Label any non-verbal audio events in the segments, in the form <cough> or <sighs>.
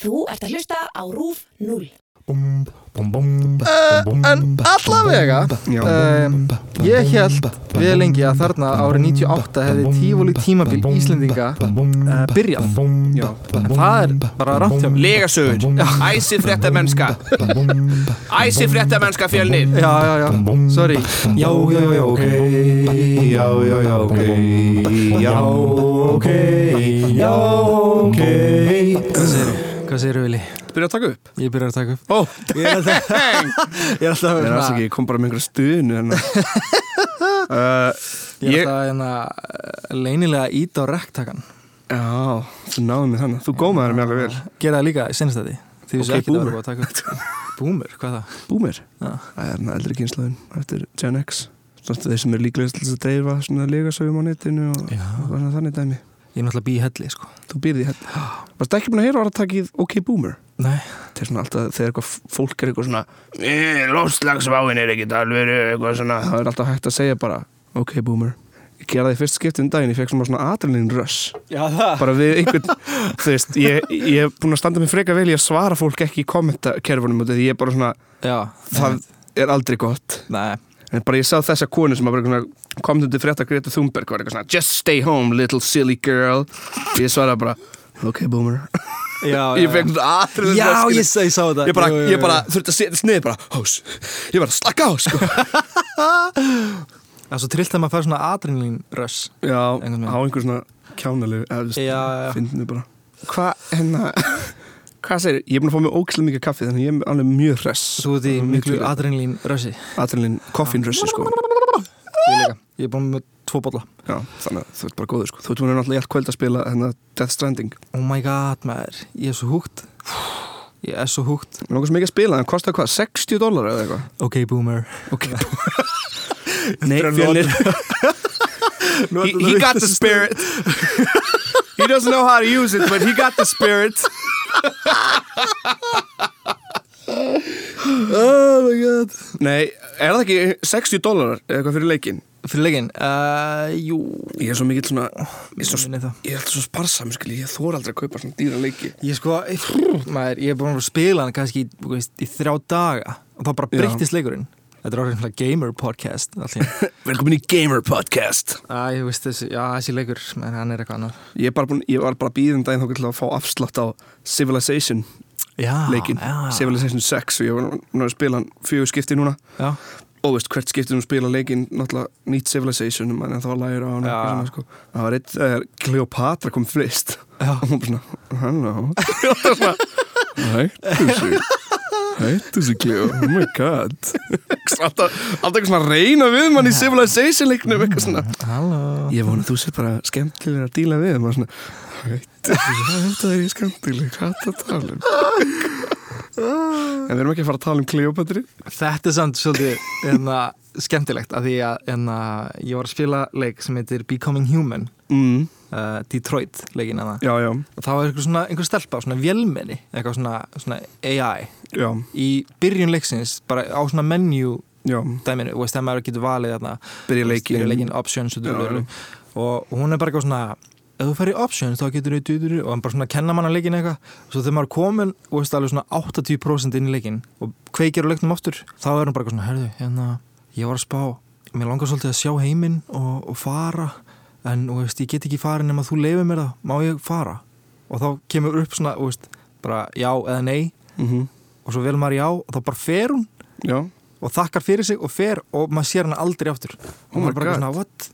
Þú ert að hlusta á RÚF 0. En allavega Já. um, Ég held við lengi að þarna árið 98 hefði tífóli tímabil Íslendinga uh, byrjað Já. En það er bara rámt hjá mig Legasögur, æsi fréttamennska Æsi fréttamennska fjölnir Já, já, já, sorry Já, já, já, ok Já, já, já, ok Já, ok Já, ok Segirðu, Vili? Byrja að taka upp? Ég byrjar að taka upp. Ó, Ég er alltaf, ég er alltaf ég er alls ekki, ég kom bara með einhverja stuðinu hérna. <laughs> uh, Ég er alltaf hérna, eh, leynilega ít á rektakan já, þú náðum mig þannig Þú gómaður mér alveg vel. Gera það líka í senstæði Því. Ok, við séum ekki að boomer. vera búið að taka upp. <laughs> Boomer, hvað það? Búmir Já. Það er hérna eldri kynslaðin eftir Gen X. Þeir sem er líklegast til þess að dreifa svona legasögum á netinu og, og svona þannig dæmi Ég er náttúrulega bí í helli, sko. Þú býrði hérna Varst ekki búin að heyra áratakið OK Boomer? Nei. Það er svona alltaf, þegar eitthvað fólk er eitthvað svona "Eh, Lofslagsváin er ekkit alveg eitthvað svona. Það er alltaf hægt að segja bara OK Boomer. Ég gera það í fyrst skipti um daginn, ég fekk svona svona adrenalin rush Já, það. Bara við einhvern, þú veist ég, ég er búin að standa mig freka vel í að svara fólk ekki í kommentakerfunum og því ég er bara svona Já, það er aldrei gott. Nei. En bara ég sá þessa konu sem var bara eitthvað svona komnandi frétta Greta Thunberg var eitthvað svona just stay home little silly girl. Ég svaraði bara ok boomer. Já, <laughs> ég fekk svona aðrið Já, ég, sá- þetta. Ég bara, Jú, jú, jú. ég bara þurfti að setja sniði bara hós, ég var að slaka á sko. <laughs> Það er svo trillt að maður fær svona adrenalín rush já, á einhver svona kjánalegu eða Já, já. fyndinu bara. Hvað, hérna <laughs> hvað segir, ég er búin að fá mig ókslega mikið kaffi þannig ég er alveg mjög hress. Svo í Mjög miklu til í- adrenalín russi adrenalin koffínrössi sko Ég Ég er búin með tvo bolla. Já, þannig að þú ert bara góður sko. Þú ert búin að náttúrulega allt kvöld að spila hérna Death Stranding. Oh my god, maður. Ég er svo húgt Ég er svo húgt mér langar svo mikið að spila, það kostar hvað, 60 dólar eða eitthvað? Ok, boomer. Ok. <laughs> Nei, fjölnir. <laughs> he, he got the spirit. He doesn't know how to use it but he got the spirit <laughs> Oh my god. Nei, er það ekki 60 dólar eitthvað fyrir leikinn? Fyrir leikinn? Uh, Jú. Ég er svo mikill svona ég er, svo, ég er alltaf svo sparsam skil, ég þóra aldrei að kaupa svona dýra leiki. Ég sko Maður, ég er búin að spila hann kannski veist, í þrjá daga Og þá bara Já. breyttist leikurinn. Þetta er orðin svona gamer podcast <laughs> velkomin í Gamer Podcast. Æ, ég veist þessi, já, þessi leikur menn hann er eitthvað annar ég, bara búin, ég var bara bíðum daginn þá að fá afslátt á Civilization leikin Civilization 6 og ég var nú að spila hann fjögur skipti núna. Já. og veist hvert skipti nú spila leikin náttúrulega nýtt Civilization en það var lægir á hann svona, sko. það var eitt þegar Cleopatra kom frist og hún bara svona hello og það var svona hættu sig hættu sig Cleo oh my god. Alltaf, alltaf eitthvað svona að reyna við mann í Civilization leiknum eitthvað svona. Halló. Ég vona að þú sé bara skemmtilega að díla við maður svona hættu þetta er ég skemmtileg hvað það að tala um. En við erum ekki að fara að tala um Cleopatri Þetta er samt svolítið enna, skemmtilegt af því að enna, ég var að spila leik sem heitir Becoming Human. Mm, uh, Detroit leikin að það já já. Og þá er einhver svona einhver stelpa, svona vélmenni eitthvað svona, svona AI já. Í byrjun leiksins bara á svona menu já. dæminu, og veist að maður getur valið þarna byrja leikin leikin options og, dulur, og hún er bara eitthvað svona ef þú fer í options þá getur þú og hann bara svona kenna manna leikin eitthvað. Og svo þegar maður er komin og veist alveg svona 80% inn í leikin og kveikir á leiknum aftur þá er hann bara eitthvað svona, herðu, hérna ég var að spá, mér langar svolítið að sjá heiminn og, og fara en veist, ég get ekki farið nema þú leifir mér það. Má ég fara? Og þá kemur upp svona, veist, bara já eða nei. Mm og svo vel maður já og þá bara fer hún. Já. Og þakkar fyrir sig og fer og maður sér hann aldrei aftur. Og Oh maður bara God. svona, what?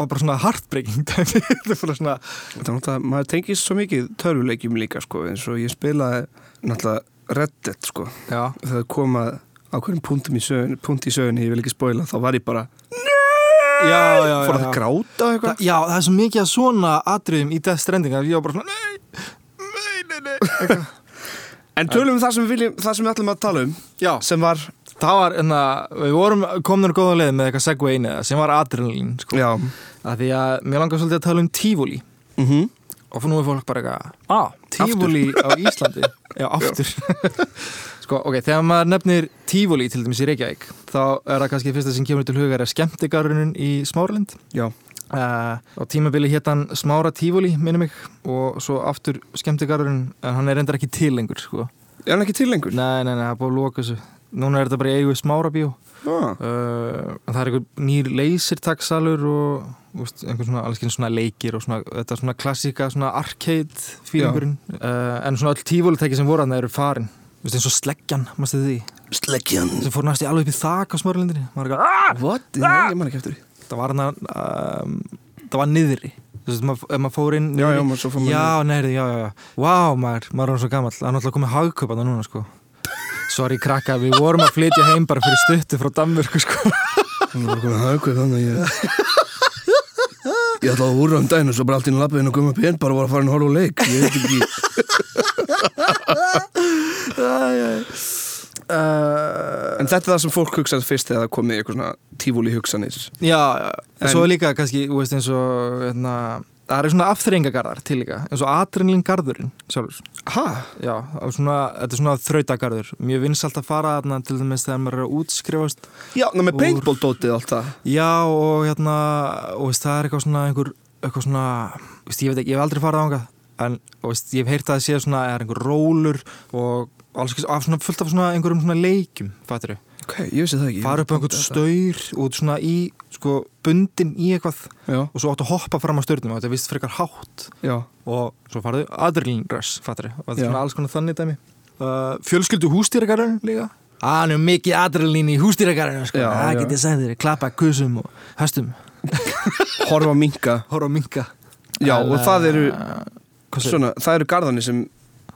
og bara svona heartbreaking. <laughs> Svona maður tengist svo mikið törfuleikjum líka sko eins og ég spilaði náttúrulega Reddit sko. Já, þegar komað á hverjum í sögun, punkt í sögunni, ég vil ekki spoila þá var ég bara, fór að gráta og eitthvað? Já, það er svo mikið að svona atriðum í Death Stranding að ég var bara svona nei, nei, nei, nei. <laughs> En tölum við það sem við viljum, það sem við ætlum að tala um já, sem var, það var enna, við vorum komnir góða leið með eitthvað segway inn eða sem var adrenalín sko. já. Að því að mér langar svolítið að tala um tífúli mm og nú er fólk bara eitthvað ah, tífúli á Íslandi? <laughs> Já, aftur <laughs> sko, ok, þegar maður nefnir tífúli til dæmis í Reykjavík þá er það kannski fyrsta sem kemur til hugar er skemmtigarunum í Smáralind. Já, Uh, á tímabili hétt hann Smára Tífóli, minnum mig og svo aftur skemmtigarðurinn en hann er reyndar ekki til lengur sko. Er hann ekki til lengur? nei, nei, nei, það er búið að loka þessu. Núna er þetta bara eigu Smára bíó. Ah, uh, það er einhver nýr leysirtaksalur og úst, svona, alls kynna svona leikir og svona, þetta svona klassika svona arcade fílingurinn uh, en svona öll tífólitæki sem voru hann eru farin Vist, eins og sleggjan, maður stið því? Sleggjan. Sem fór næst í alveg upp í þak á smörlindinni. Maður er eitthvað, "Ah!" What? Nei, ég man ekki eftir því. Það var hann um, það var niðri. Þú veist, ef maður fór inn Já, já, maður svo fór maður já, neðri, já, já, Vá, maður, maður er hann svo gammal Það er náttúrulega komið hagköp að það núna, sko. Sorry, krakka, við vorum að flytja heim bara fyrir stuttu frá Danmörku, sko. Hún var komin að En þetta er það sem fólk hugsaði fyrst þegar það komið eitthvað svona tífúli hugsanir. Já, En- svo er líka kannski, þú veist, eins og hérna, Það eru svona afþreyingagarðar til líka eins og adrenalingarðurinn sjálfur. Ha? Já, er svona, þetta er svona þrautagarður. Mjög vinsalt að fara þarna til dæmis þegar maður er að útskrifast Já, ná með paintball-dótið allt það. Já, og hérna og veist, það er eitthvað svona einhver, eitthvað svona, veist, ég veit ekki, ég hef aldrei farið ángað en og veist, ég hef heyrt að það sé svona er einhver rólur og af svona fullt af svona einhverjum svona leikjum fattur við, Ok, ég vissi það ekki. Fara upp á einhvern staur og svona í, sko, bundin í eitthvað. Já, og svo áttu að hoppa fram á staurnum og þetta vist frekar hátt. Já. Og svo farðu adrenalinröss, fattur við og þetta er svona alls konar þannig dæmi. Uh, fjölskyldu hústýragarðin líka. Ah, hann er mikið adrenalín í hústýragarðinu sko. Það segið þér, klappa kusum og höstum. <laughs> Horfa minka. Horfa minka. Já, En, og það eru, svona, það eru garðanir sem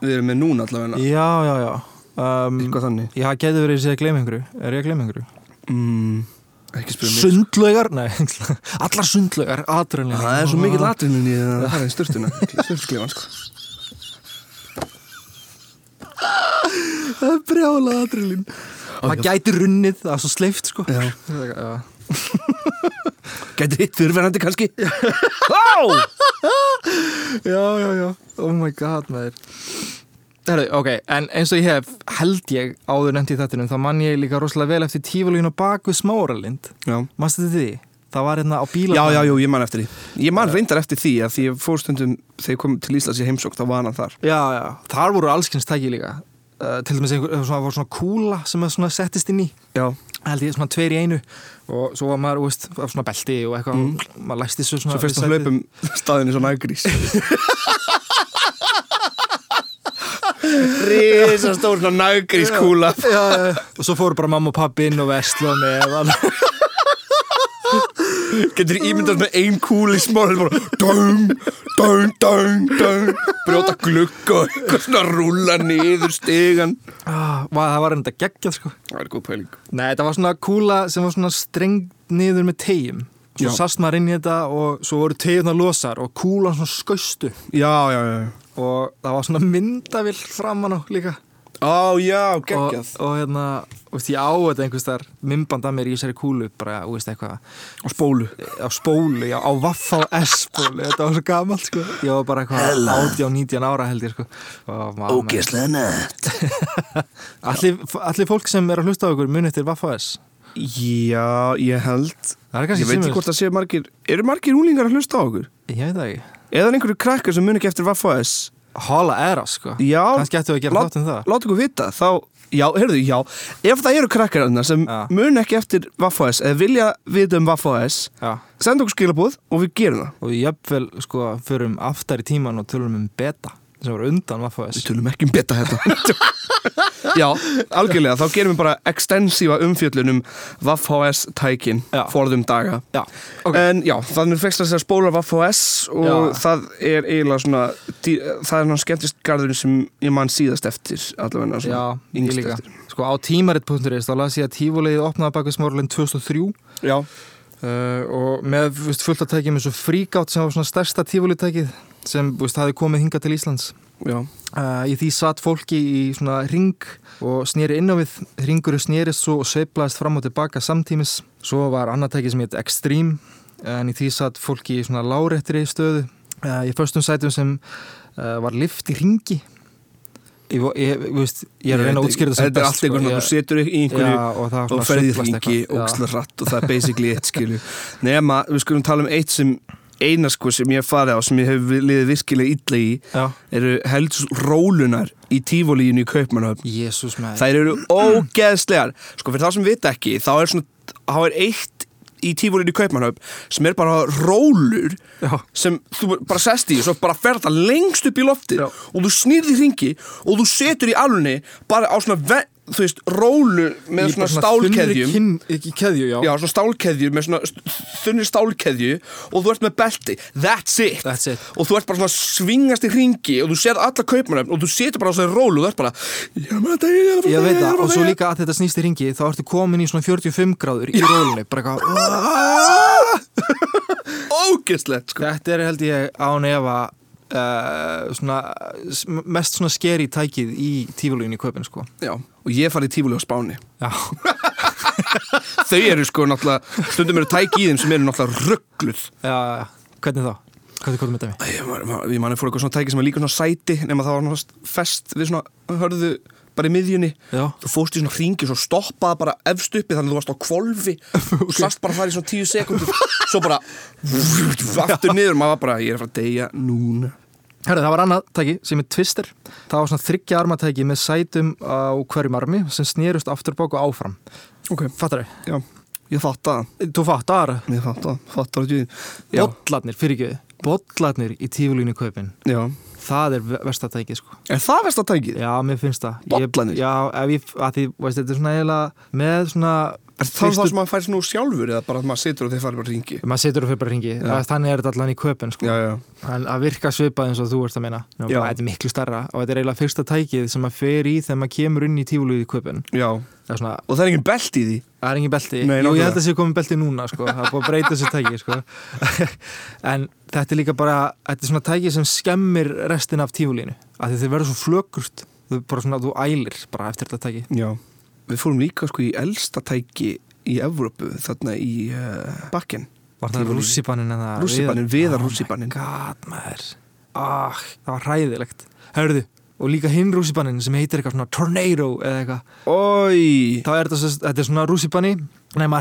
við erum með núna allavega. Já, já, já. Um, Eitthvað þannig. Já, getur verið að segja að gleyma einhverju. Er ég að gleyma einhverju? mm, Ekki spyrja mig. Sundlaugar, nei <laughs> allar sundlaugar, adrenalín Það er svo mikið latrinun í að það er í styrtuna Styrtklefan, <laughs> sko. <laughs> Það er brjála adrenalín það gæti runnið, það er svo sleift sko. Já. já. Gæti hitt fyrirverandi kannski? Já, já, já oh my god, maður. Herðu, ok, en eins og ég hef held ég áður nefnt í þettunum þá mann ég líka rosalega vel eftir tífalíun og bak við smáralind. Já. Manstu þetta því? Það var hérna á bíla Já, já, jú, ég man eftir því. Ég man reyndar eftir því að því ég fór stundum þegar ég kom til Íslands í heimsók þá var hann þar. Já, já, þar voru allskynns tæki líka. Uh, Til dæmis einhver, svona, var svona kúla sem að svona settist inn í. Já, held ég svona tveir í einu og svo var maður, veist, af svona belti og eitthvað, maður læsti svo svona svo fyrst að hlaupum staðinni svona agrís. <laughs> Rísa stór svona nagrís kúla og svo fóru bara mamma og pappi inn og veslu og meðan <laughs> Getur ímyndað með ein kúli smál bara Dung, dung, dung, dung Brjóta glugga og eitthvað svona rúla niður stigan ah, það var enda geggjað sko. Það er góð pæling. Nei, þetta var svona kúla sem var svona strengt niður með tegjum svo Já. sast maður inn í þetta og svo voru tegjuna losar og kúlan svona skaustu Já, já, já og það var svona myndavill framan á líka Á, já, og, geggjað. Og hérna, þú veist, ég á þetta einhvers þar mymband að mér í þessari kúlu bara, þú veist, eitthvað. Á spólu. Á spólu, já, á Vaffa og S-spólu þetta var svo gamalt, sko. Ég var bara eitthvað 18-19 ára held ég, sko. Og Ógeðslega nett. <laughs> Allir, allir fólk sem er að hlusta á ykkur muni eftir Vaffa og S? Já, ég held. Ég veit ekki hvort það sé margir Eru margir úlingar að hlusta á okkur? ég veit það ekki. Eða er einhverju krakkar sem mun ekki eftir Vaffa S Hola er það, sko. Já, kannski ættu að gera lát- þátt um það. Láta okkur vita, þá Já, heyrðu, já. Ef það eru krakkar þarna sem Já. mun ekki eftir Vaffa S eða vilja vita um Vaffa S já. senda okkur skilabúð og við gerum það. Og jöfnvel, sko, förum aftar í tíman og tölum um beta sem var undan Vaffa og S. Við tölum ekki um beta þetta <laughs> Já, algjörlega, þá gerum við bara extensífa umfjöllun um Vaffa-S tækin forðum daga. Já, ok. En já, þannig fyrst að segja spólar Vaffa-S og Já. það er eiginlega svona það er náttúrulega skemmtist garðurinn sem ég man síðast eftir allavega Já, ég líka. eftir. Sko á tímarit.is þá las ég að tífulegið opnaði baka smárlinn 2003 Já, uh, og með fullt að tækja með svo fríkátt sem var svona stærsta tífulegtækið sem veist, hafi komið hingað til Íslands. Uh, í því satt fólki í svona ring og snýri inn á við. Ringurinn snýrist svo og sveiflaðist fram og tilbaka samtímis. Svo var annað tæki sem heit Extreme en í því satt fólki í svona láréttri stöðu. Uh, í föstum sætum sem uh, var lift í ringi. Ég, ég, veist, ég er að reyna að útskýra sem Þetta er allt eitthvað, sko. svona, þú setur í einhverju Já, og og svona ferði sveiflast hringi eitthvað. Já. ókslega hratt og það er basically eitt skilju nema, við skulum tala um eitt sem eina sko sem ég farið á sem ég hef liðið virkilega illa í Já, eru helds rólunar í tífólíinu í Kaupmannhöfn þær eru ógeðslegar. Sko fyrir þá sem vita ekki þá er svona, þá er eitt í tífólínu í Kaupmannhöfn sem er bara rólur Já, sem þú bara sest í og svo bara fer þetta lengst upp í loftið Já. og þú snýrði hringi og þú setur í alunni bara á svona, þú veist, rólu með svona bara stálkeðjum. kinn- Ekki keðju, já. Já, svona stálkeðju með svona þunnir stálkeðju og þú ert með belti. That's it. That's it. Og þú ert bara svona svingast í ringi og þú sér alla kaupmannöfn og þú setur bara á svona rólu og þú ert bara Ég veit það, og svo þetta." líka að þetta snýst í ringi þá ertu komin í svona 45 gráður í rólunni. Bara eitthvað <laughs> Ógeðslegt, sko. Þetta er held ég án efa uh, svona, mest svona skeri tækið í tífulugin í köpinn sko. Já, og ég farið í tífúli á Spáni. Já, <laughs> Þau eru sko náttúrulega Stundum eru tæki í þeim sem eru náttúrulega ruggluð já, já, hvernig þá? Hvernig komum þetta með? Ég man- ég manni fór eitthvað svona tæki sem var líka svona sæti nema það var náttúrulega fest við svona hörðu bara í miðjunni. Já. þú fórst í svona hringi og svo stoppaði bara efst uppi þannig að þú varst á kvolfi <laughs> og sast bara þar í svona tíu sekundur svo bara <laughs> aftur niður maður bara ég er að fara að deyja núna Herra, það var annað tæki sem er Twister. Það var svona þryggja armatæki með sætum á hverjum armi sem snerust afturbók og áfram. Ok, Fattar þau? já, ég fatt að Þú fattar ég fatt að, fatt að já, Bollarnir, fyrir ekki Bollarnir í tífulugin í köpinn já Það er vestatækið sko. Er það verst að tækið? Já, mér finnst það. Bollarnir? Já, ef ég, að því, veist, þetta er svona eiginlega með svona er það það sem maður fær svona úr sjálfur eða bara að maður situr og þeir fara bara hringi maður setur og fyrir bara ringi, þannig er þetta allan í köpun sko. já, já, en að virka svipað eins og þú ert að meina. Nú, Já. þetta er miklu starra og þetta er eiginlega fyrsta tækið sem maður fer í þegar maður kemur inn í tífuluð í köpun. Já það svona, og það er engin belt í því? Það er engin belti Nei, Jú, ég held að sé komið belti núna sko. það er búið að breyta þessu tæki sko. <laughs> en þetta er líka bara þetta er svona tæki sem skemmir restin af tífulínu, af því þið verður svo flökurt. Þú, bara svona, þú ælir bara eftir þetta tæki. Já, við fórum líka sko í elsta tæki í Evrópu þarna í uh, bakken. Var það rússipannin eða Rússíbaninn, viðar. Oh my god, maður. Ah, Það var hræðilegt. Hörðu, og líka hinn rússipannin sem heitir eitthvað svona Tornado eða eitthvað. Þá er þetta, þetta er svona rússipanni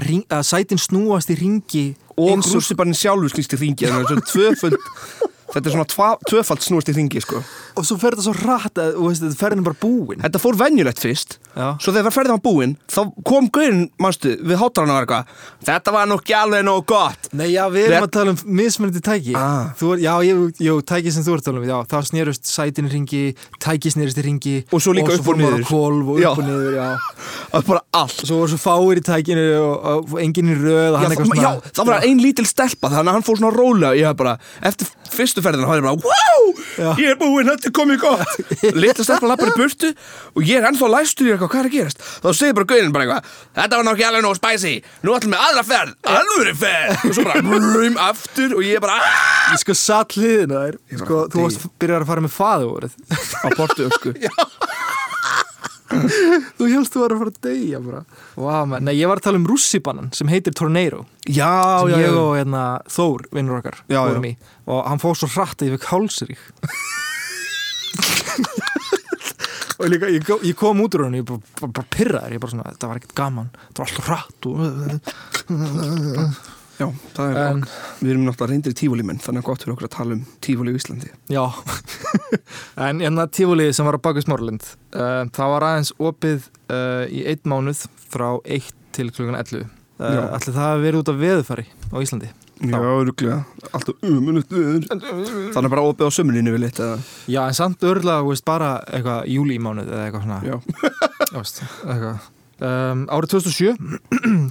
ring, að sætin snúast í ringi og rússibannin sjálfur snýst í ringi þannig að þetta er <laughs> tvöföld þetta er svona tva, tvöfald snúist í ringi sko Og svo fer þetta svo rætt að, og veist, þetta ferðin bara búin Þetta fór venjulegt fyrst Já. Svo þegar ferðið var búinn Þá kom gaurin, manstu, við hátalarna var eitthvað Þetta var nú ekki alveg nóg gott Nei, já, við erum Rétt- að tala um mismunandi tæki Ah. Þú Já, ég, jú, tæki sem þú ert að tala um Já, þá snerust sætin ringi Tæki snerist í ringi Og svo líka upp og fór maður niður. á hvolf og Já. upp og niður, já <laughs> Það var bara allt Svo voru svo fáir í tækinu og, og enginn í röð og Já, það, var ein lítil stelpa Þannig að hann fór svona rólega Ég hef bara, eftir fyrstu ferðina Hann er bara, wow, Já. ég er búinn Þetta er komið gott. <laughs> Litla stelpa lappar í burtu Og ég er ennþá læstur í eitthvað, hvað er að gerast? Þá segir bara gaurin bara eitthvað Þetta var nokkið alveg nóg spæsi Nú ætlum við aðra ferð, alvöru ferð. Og svo bara, brum, aftur Og ég bara, "Ah!" Ég sko satt hliðina þær sko, Þú varst byrjar að fara með faðurvorið á portu <laughs> ösku <laughs> Þú helst þú var að fara að deyja bara. Wow, man. Nei, ég var að tala um rússibannan sem heitir Tornado Já, sem já, ég og hérna, Þór, vinnur okkar Já, í. Og hann fór svo hratt að ég fekk hálsrík <laughs> og líka, ég, ég kom út úr hann ég bara, bara, bara pyrraður, ég bara svona, þetta var ekkert gaman. Þetta var alltaf hratt og Já, það er En- Við erum náttúrulega reyndir tífólímenn Þannig að gott fyrir okkur að tala um tífólí í Íslandi. Já, <laughs> en hérna tífúlið sem var á baku Smáralind uh, það var aðeins opið uh, í einn mánuð frá 1 til klukkan 11 uh, Já. Ætli það að vera út af veðufari á Íslandi? Já, öruglega Alltaf umunutt Þannig bara opið á sömurlínu við lit eða? Já, en samt veist, bara eitthvað júlí mánuð eða eitthvað svona. Já, þú veist, eitthvað Um, árið 2007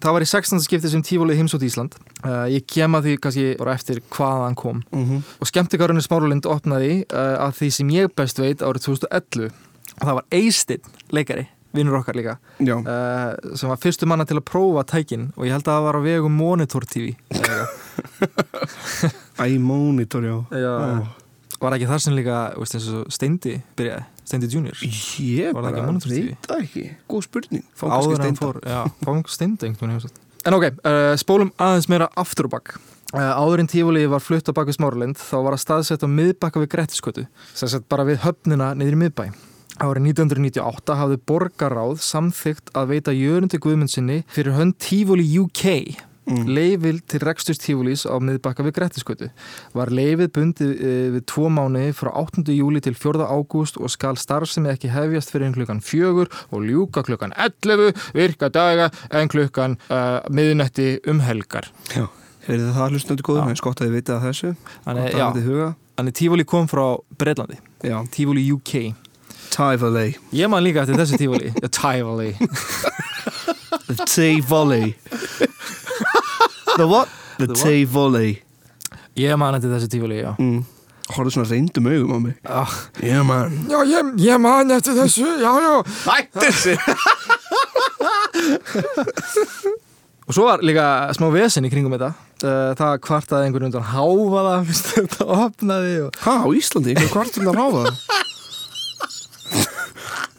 það <clears throat> var í 16. skipti sem tífólið heimsótt Ísland uh, ég kem að því kannski bara eftir hvaðan kom mm og skemmtikarunni Smáralind opnaði uh, að því sem ég best veit árið 2011 og það var Eistinn leikari, vinnur okkar líka uh, sem var fyrstu manna til að prófa tækin og ég held að það var á vegum Monitor TV. Æ, monitor, já Já. Ó. var ekki þar sem líka veist, eins og Steindi byrjaði, Steindi Junior? Ég bara veit það ekki. Góð spurning. Áður en fór já, fáum Steindi en ok, uh, spólum aðeins meira aftur og bakk Uh, áður en tífúli var flutt á bak við Smáralind þá var að staðsett á miðbakka við Grettiskötu sem sett bara við höfnina niður í miðbæ. Árið 1998 hafði borgaráð samþygt að veita jörundi guðmundsinni fyrir hönd Tivoli UK mm. leifil til reksturs Tívolís á miðbakka við Grettiskötu. Var leifið bundið e, við tvo mánuði frá 8. júli til 4. ágúst og skal starfsemi ekki hefjast fyrir klukkan fjögur og ljúka klukkan 11 virka daga en klukkan uh, miðnætti um helgar. Já, heyrðu það hlustundu góður, eins gott að þið vitið að þessu Þannig, að Tivoli kom frá Breitlandi, Já, Tivoli UK. Tivoli Ég man líka eftir þessu Tivoli, <laughs> Tivoli. Tivoli The what? The The? Tivoli Ég man eftir þessu Tivoli, já. mm. Horfðu svona reyndum augum á mig Ah. Yeah man Já, ég, ég man eftir þessu, já, já. Hættir sér <laughs> Og svo var líka smá vesen í kringum þetta. Uh, Það kvartaði einhvern undan háfaða, <laughs> fyrst þetta opnaði og... Hæ, á Íslandi, einhver kvartum það ráða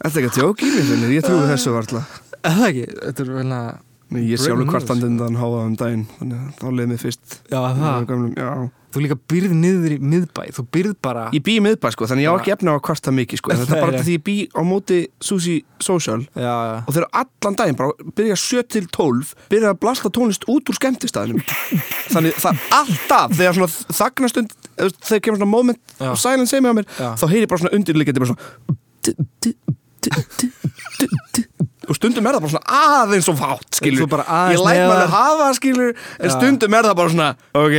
Þetta <laughs> er ekki að tjóka í mér ég trúi þessu varla Eða ekki, þetta er vel að... Nei, ég sjálfur news. kvartandi undan háða um daginn Þannig að þá leið mér fyrst. Já, það. Gamlum, já. Þú líka byrð niður í miðbæ, þú byrð bara... Ég bý í miðbæ sko, þannig ég á ekki efna á að kvarta mikið sko. <laughs> Þetta er bara því ég bý á móti Sushi Social. Já, og þeir eru allan daginn bara byrja 7 til 12 byrja að blasta tónlist út úr skemmtistæðinum <laughs> þannig það alltaf þegar svona þagnastund þegar kemur svona moment og silence segir mig á mér þá heyri ég bara svona undirliggjandi bara svona og stundum er það bara svona aðeins og fátt skilur ég læt maður að hafa skilur en Já. stundum er það bara svona ok,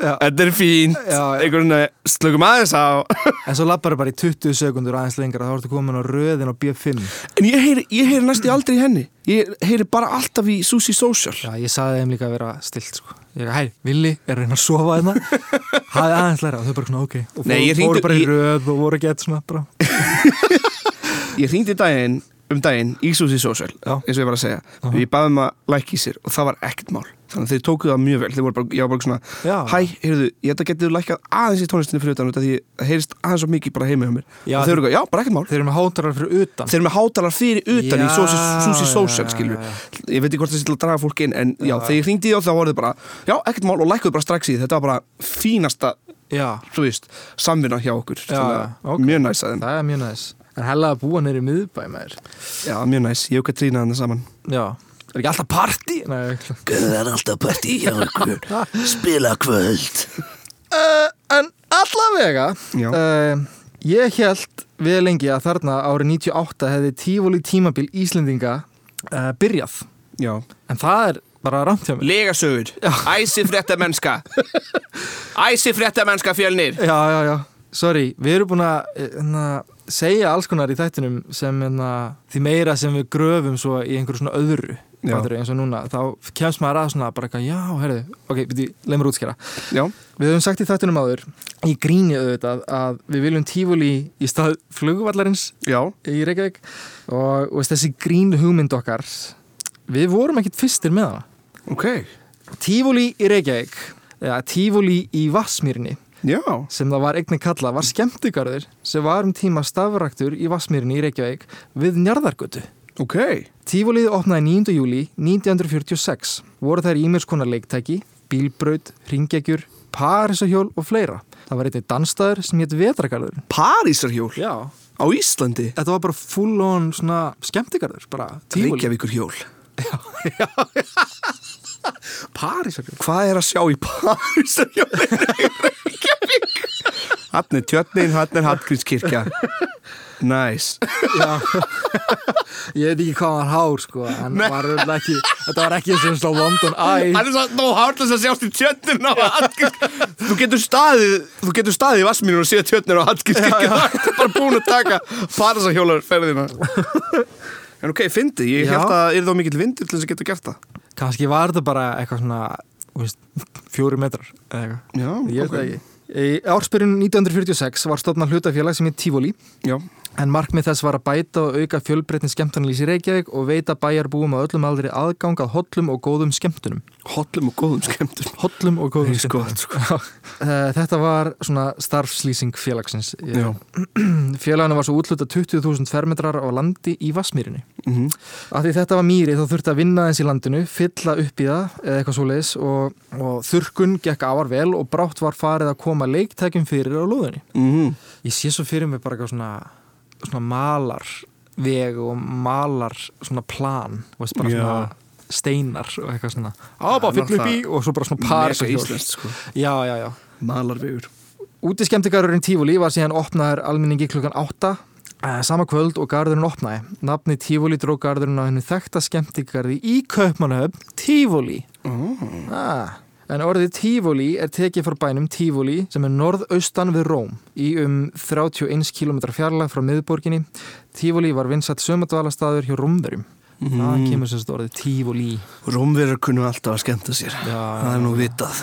þetta er fínt einhvern veginn slökum aðeins á <laughs> En svo lappar bara í 20 sekundur aðeins lengra, þá ertu komin á röðin á B5. en ég heyri, ég heyri næst í aldrei í henni ég heyri bara alltaf í Sushi Social Já, ég saði þeim líka að vera stilt, sko. Ég hei, Willi er að reyna að sofa hérna. <laughs> Hafið aðeins læra og þau bara svona, ok. Og Nei, fóru, hringdi- fóru bara í röð og voru gett svona <laughs> ég hringdi daginn um daginn í Social Já. eins og ég var að segja. Og ég baði um að lækja í sér og það var ekkert mál. Þannig að þeir tókuðu það mjög vel. Þeir voru bara, ég var bara svona Já. hæ, heyrðu, ég þetta getið lækkað aðeins í tónlistinni fyrir utan því það heyrist aðeins svo mikið bara heima hjá mér. Já, og þeir eru, já, bara ekkert mál. Þeir eru með hátarar fyrir utan. þeir eru með hátalar fyrir utan í Já, Social, já, skilur já, ég veit ekki hvort það sé til að draga fólk inn en já, þegar ég hringdi í þá voru þið bara, já, ekkert mál og lækkuðu bara strax í þetta var bara fínasta, þú samvinna hjá okkur. Þannig að já, ok. mjög næs er. En hella að búa neyri miðbæ með þér. já, mjög næs ég og Katrína hann saman Já. Er ekki alltaf partí? Nei, ekki. Það er alltaf partí hjá ykkur <laughs> Spila kvöld Uh, en allavega Já. uh, Ég held við lengi að þarna árið 98 hefði tífóli tímabil Íslendinga uh, byrjað já, En það er bara rámt hjá mér Legasögur, æsi frétta mennska <laughs> Æsi frétta mennska fjölnir Já, já, já, sorry Við erum búin að hérna, segja alls konar í þættinum sem hérna, því meira sem við gröfum svo í einhverju svona öðru fattarðu, eins og núna, þá kemst maður að svona bara eitthvað, já, herðu, ok, byrju, leið mér útskjara Já, Við höfum sagt í þættinum áður, í gríni auðvitað, að við viljum tífúli í stað flugvallarins já, í Reykjavík. Og, og þessi grínu hugmynd okkar, við vorum ekkit fyrstir með hana. ok. Tífúli í Reykjavík, eða tífúli í Vassmýrinni, Já, sem það var eignin kallað, var skemmtugarður sem var um tíma stafraktur í Vassmýrinni í Reykjavík við Njarðargötu. ok Tífúlið opnaði 9. júli 1946. Voru þær ímjörs konar leiktæki, bílbraut, ringjækjur, parisahjól og fleira. Það var einnig dansstaður sem hétt Vetragarður. Parísarhjól Já. á Íslandi Þetta var bara full on svona skemmtigarður. Reykjavíkur hjól <laughs> Parisahjól. Hvað er að sjá í Reykjavík? Hann er tjötnin, hann er Hallgrímskirkja Næs Já. Ég veit ekki hvað hann hár, sko. Hann var ekki, þetta var ekki sem slá London Eye. Hann er svo hárlega að sjást í tjötnin á Hallgrímskirkja Þú getur staðið Þú getur staðið í vassmínur og séð tjötnin á Hallgrímskirkja er bara búin að taka Parísarhjólar ferðina En ok, fyndi, ég held að er þá mikill vindur til þess að geta gert það Kanski var þetta bara eitthvað svona, fjóri metrar eða eitthvað. Já, Ég veit það ekki. Í ársbyrjun 1946 var stofnað hlutafélag sem heit Tivoli Já, en markmið þess var að bæta og auka fjölbreytin skemmtunarlýs í Reykjavík og veita bæjarbúum á öllum aldri aðgang að hollum og góðum skemmtunum. hollum og góðum skemmtum Hollum og góðum skemmtunum. sko. Eh, Þetta var svona starfslýsing félagsins. <clears throat> Félaginu var svo útluta 20.000 fermetrar á landi í Vassmýrinni. Mhm. Af því þetta var mýri þá þurfti að vinna eins í landinu, fylla upp í það eða eitthvað svoleiðis og, og þurrkun gekk afar vel og brátt var farið að koma leiktækjum fyrir á lóðinni. Mhm. Ég svona malar veg og malar svona plan og bara Já. svona steinar og eitthvað svona á, bara Það er fyll upp í og svo bara svona par sko. já, já, já Malarvegur Úti skemmtigarurinn Tífóli var síðan opnaður almenningi klukkan 8 eh, sama kvöld og garðurinn opnaði. Nafni Tífóli dró garðurinn á hennu þekkta skemmtigarði í Kaupmannahöfn, Tífóli. Ah. En orðið Tífóli er tekið frá bænum Tífóli sem er norðaustan við Róm í um 31 km fjarlag frá miðborginni. Tífóli var vinsat sömadvalastaður hjá Rómverjum. Það kemur sem sagt orðið Tífóli. Rómverjar kunnu alltaf að skemmta sér Já, Það er nú vitað <laughs>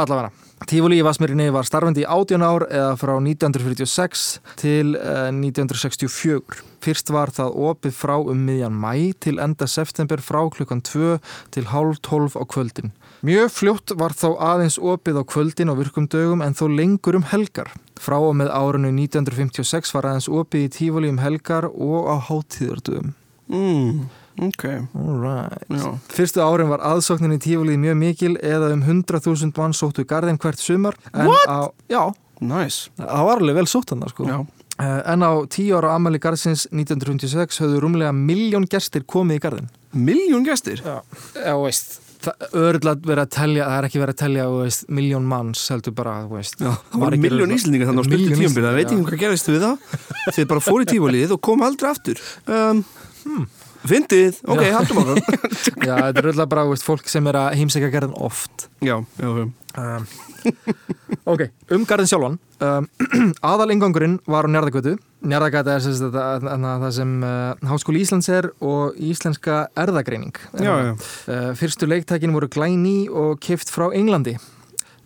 Allavega. Tífóli í Vasmírinni var starfandi í 18 ár eða frá 1946 til eh, 1964. Fyrst var það opið frá um miðjan mæ til enda september frá klukkan 2 til hálf 12 á kvöldin. Mjög fljótt var þá aðeins opið á kvöldin á virkum dögum en þó lengur um helgar. Frá og með árinu 1956 var aðeins opið í Tífóli um helgar og á hátíðardögum. mm, Ok, Alright. já Fyrstu árin var aðsóknin í tífólið mjög mikil eða um 100.000 mann sóttu garðin hvert sumar. En What? Á, já, Nice það var alveg vel sótt hann sko. Já, Eh, En á tíu ára amali garðsins 1926 höfðu rúmlega miljón gestir komið í garðin. miljón gestir Já, já veist. Það örgulega verið að telja, það er ekki verið að telja þú veist, miljón manns heldur bara, þú veist. Já, það var miljón íslendingar þannig á stöldu tíumbyrða Það veit ekki hvað gerist við það Þið bara fóru í tífólið og kom aldrei aftur <laughs> um, Fyndið, ok, haldum á það <laughs> Já, þetta er örgulega bara, veist, fólk sem er að heimsækja garðin oft. Já, já, já. Um, <laughs> ok, um garðin sjálfan. Um, <clears throat> aðal ingangurinn var á Njarðagötu Njarðagötu er þetta- þarna það sem uh, Háskóli Íslands er og Íslenska erðagreining Já, já. Uh, fyrstu leiktækin voru glæný og kift frá Englandi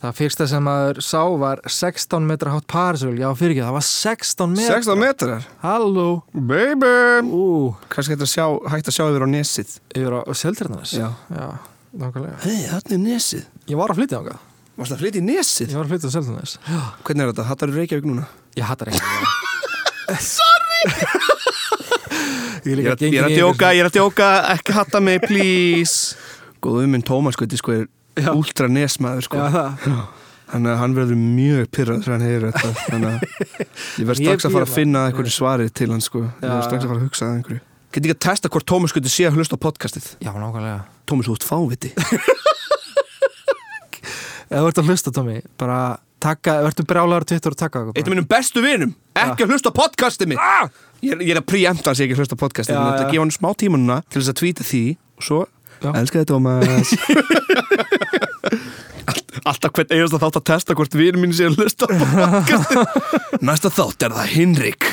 það fyrsta sem maður sá var 16 metra hátt parsöl já fyrir ekki, það var 16 metra. 16 metrar? Halló. Baby! Ú, Kannski hægt að sjá, hægt að sjá yfir á nesið. Yfir á Seltjarnanes Já. já, nákvæmlega. Hei, þarna er nesið. Ég var að flytja þangað. Varst það að flytja í nesið? ég var að flytja á Seltjarnanes já, Hvernig er þetta? Hattar þú Reykjavík núna? ég hattar ekki. <laughs> <laughs> Ég Ég ég er að djóka, ég er að djóka. Ekki hatta mig, please. Góðu um minn Tómas, sko, Últra nesmaður, sko. Já, það. Þannig að hann verður mjög pyrrað þegar hann heyrir þetta. Þannig að ég verð strax að fara að finna einhverju svari til hann sko. Ég verð strax að fara að hugsa að einhverju. Get ekki að testa hvort Tómas skuti sé að hlusta á podcastið? Já, nákvæmlega. Tómas, þú ert fáviti. <laughs> Ef þú ert að hlusta, Tómi, bara taka, verður brjálagur Twitter og taka Eitt af minnum bestu vinum, ekki að hlusta á podcastið mitt. Ah! ég, er- að preempta hans ekki að hlusta á podcastið Ég ætla að gefa hann smá tíma núna til þess að tvíta því Og svo, Já. elska þið Tómas <laughs> Alltaf hvern einasta þátt að testa hvort vinur mín sé að podcastið <laughs> Næsta þátt er það Hinrik.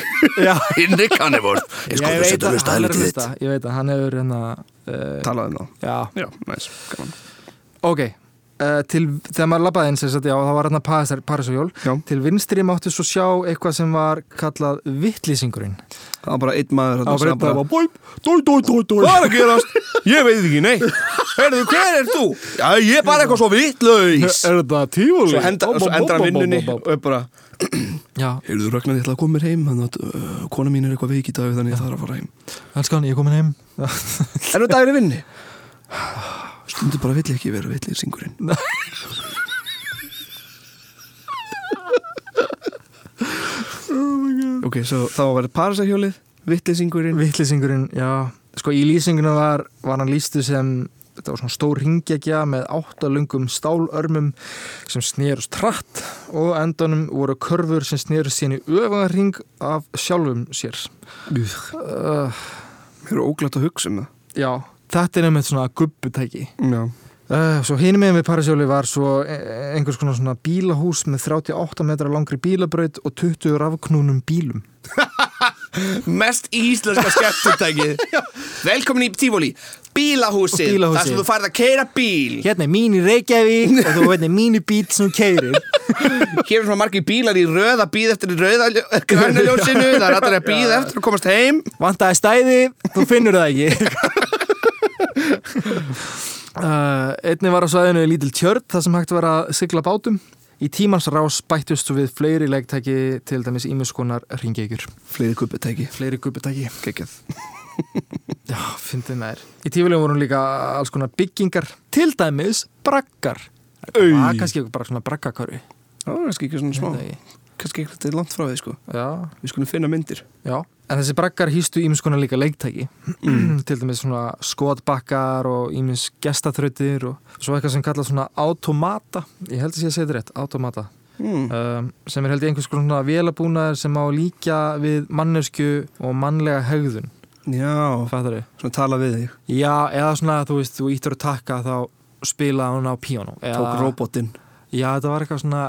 Hinrik Hannivort Ég sko Ég að veit að að hann er að hlusta. Ég veit að hann hefur hérna, uh, Talaði um það já, Já, næs, gaman ok. Uh, til, þegar maður labbaði inn, sem sagt, já, það var hérna Parisajól. Já. Til vinstri máttu svo sjá eitthvað sem var kallað vittlýsingurinn. Það var bara einn maður Það var bara bara, Bói, dói, dói, dói, dói Hvað er að gerast? Ég veit ekki, nei Heyrðu, hver er þú? Já, ég er bara eitthvað svo vitlaus þetta tífóli? Svo, henda, svo endar hann vinnunni og er bara Já, Heyrðu, Ragnar, ég ætla að koma mér heim Þannig að uh, kona mín er eitthvað veik í dag Þannig ég þarf að fara heim elskan, ég er komin heim. <sighs> Er það dagir í vinni? Stundu bara vill ekki vera vitleysingurinn <laughs> Ok, svo þá var þetta parasahjólið Vitleysingurinn Vittlýsingurinn, já. Sko, í lýsinguna var, var hann lýstu sem, þetta var svona stór ringjagja með áttalungum stálörmum sem snerust tratt og endanum voru körfur sem snerust síðan í öfaða ring af sjálfum sér. Uh, Mér er óglætt að hugsa um það já, þetta er einmitt svona gubbutæki. Já Uh, svo hinum með við Parisjóli var svo e- einhvers konar svona bílahús með 38 metra langri bílabraut og 20 rafknúnum bílum. <laughs> Mest íslenska skemmtutækið <laughs> Velkomin í Tífóli Bílahúsið, bílahúsið. þar sem þú farið að keira bíl Hérna er mín í Reykjavík og þú veit mínu bít sem keirir. <laughs> Hér er svona margir bílar í röð að býða eftir röða grænuljósinu Það er allir að býða eftir að komast heim Vantaði stæði, þú finnur það ekki. <laughs> uh, einni var á svæðinu lítil tjörn þar sem hægt var að sigla bátum. Í tímans rás bættust við fleiri legtæki til dæmis ímuskonar ringekjur. Fleiri kupputæki Fleiri gubbutæki. Kekjað <laughs> Já, fyndið með þér. Í tífulegum voru líka alls konar byggingar, til dæmis braggar. Það var kannski bara svona braggakörfi. Það var kannski ekki svona smá kannski eitthvað langt frá því sko Já, Við skulum finna myndir já En þessi braggar hýstu ímis konar líka leiktæki. Til dæmis svona skotbakkar og ímis gestaþrautir og svo eitthvað sem kallað svona automata. Ég held að að segja þetta rétt, automata. Mm. um, sem er held ég einhvers svona vélabúnaður sem á að líka við mannesku og mannlega hegðun. Já, fattar þau? svona tala við þig. Já, eða svona, þú veist, þú íttur að taka þá spila hún á píano Tók robotinn. Já, þetta var eitthvað svona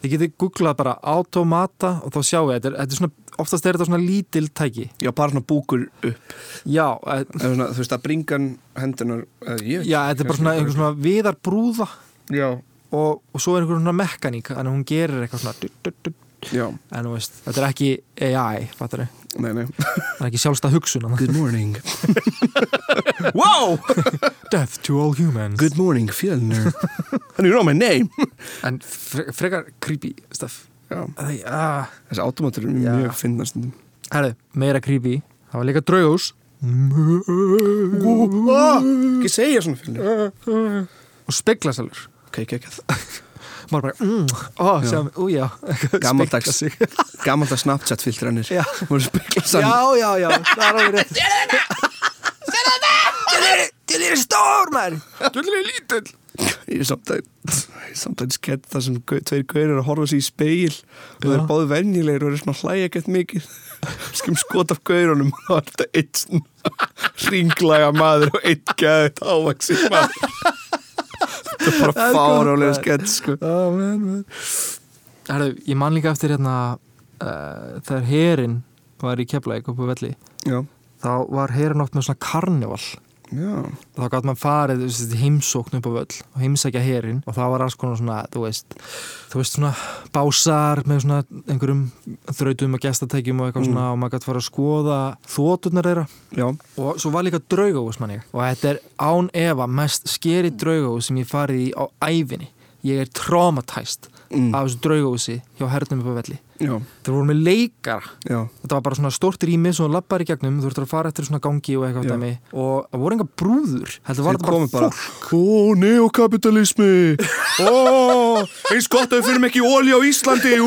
þið getið googlað bara automata og þá sjáu þetta, er- þetta er svona, oftast er þetta svona lítil tæki. Já, bara svona búkur upp. Já, e- Eða svona, Þú veist að bringan hendunar já þetta er bara svona einhver svona viðar brúða. Já, og, og svo er einhver svona mekaník að hún gerir eitthvað svona du, du, du, já, en þú veist, þetta er ekki AI, fattar þau? nei, nei. Það er ekki sjálfstað hugsun. Good morning. <laughs> Wow, <laughs> Death to all humans. Good morning Fjellner. And you know my name. En fre frekar creepy stuff. Þessi automatur er mjög finnast Herðu, meira creepy Það var líka draugós Ekki segja svona Fjellner og speglasalur Ok, ekki, ekki maður bara, mm, ó, Já. sjá, ú, já sig. Gamaldags Snapchat filtranir Já. Voru spekla sann já, já, já, það er alveg rétt Til er stór, maður Til er lítill Ég samtæð skett það sem tveir gaurir að horfa sér í speil og það er báðu venjulegir og er svona hlæja gett mikið. Skum skot af gaurunum og það er þetta eitt svona ringlaga maður og eitt gæðið ávaxi maður. Þetta er bara Það fárálega skett sko. Oh, man, man. Herðu, ég man líka eftir hérna uh, þegar herin var í Keflæk upp á velli Já, þá var herin oft með svona karnival já, þá gæti maður farið heimsókn upp á völl og heimsækja herin og það var alls konar svona, þú veist þú veist svona básar með svona einhverjum þrautum og gestatækjum og eitthvað Mm. svona og maður gæti fara að skoða þóturnar þeirra. Já. Og svo var líka draugahús manni og þetta er án efa mest skeri draugahús sem ég farið í á æfinni ég er traumatæst mm. af þessu draugahúsi hjá hernum upp á velli Já, þeir voru með leikara. Já, þetta var bara svona stórt rými sem þú lappar í gegnum þú þurftur að fara eftir svona gangi og eitthvað og það voru enga brúður þetta var bara, bara fólk. Ó, neokapitalismi. Ó, eins gott að við fyrir ekki óli á Íslandi. Ú,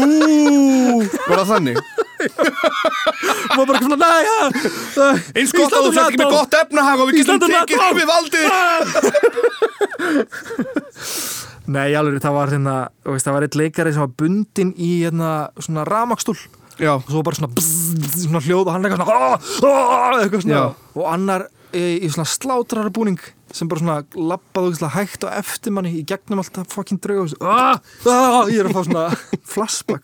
var það þannig? <laughs> og bara svona, næja Eins gott að þú fyrir ekki með gott efnahag og við getum tekið NATO. við valdið <laughs> <laughs> nei, alveg, það var hérna veist, það var eitt leikari sem var bundin í hérna, svona ramakstúl Já, og svo bara svona, bzz, svona hljóð og hann eitthvað svona, "Ah, ah," eitthvað svona. Og annar í, í svona slátrara búning sem bara svona lappaði úrslega hægt á eftir manni í gegnum alltaf fucking drauga ah, ah, ég er að fá svona <laughs> flashback.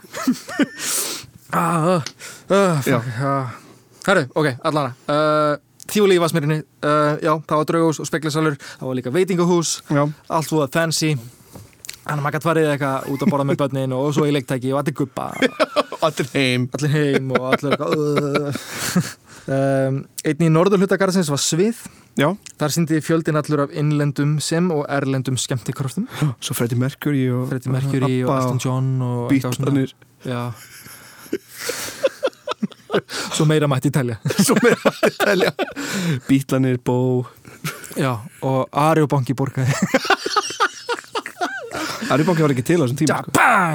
<laughs> Herru, ok, allana uh, Tífúli í Vasmýrinni, uh, já, það var draugahús og speklisalur, það var líka veitingahús já, allt svo fancy Þannig að maður gæti farið eitthvað út að borða með börnin og svo í leiktæki og allir guppa <laughs> allir heim. Allir heim og allir um, Einn í norðurhlutagarðsins var svið. Já, Þar síndi fjöldin allur af innlendum sem og erlendum skemmtikraftum <gasps> svo Freddie Mercury og Freddie Mercury og Elton John og. Bítlanir Já. <laughs> Svo meira mætti í telja. <laughs> Svo með að telja. Bítlanir, Bó Já, og Ari og Banki borgaði Ari Banki var ekki til á þessum tíma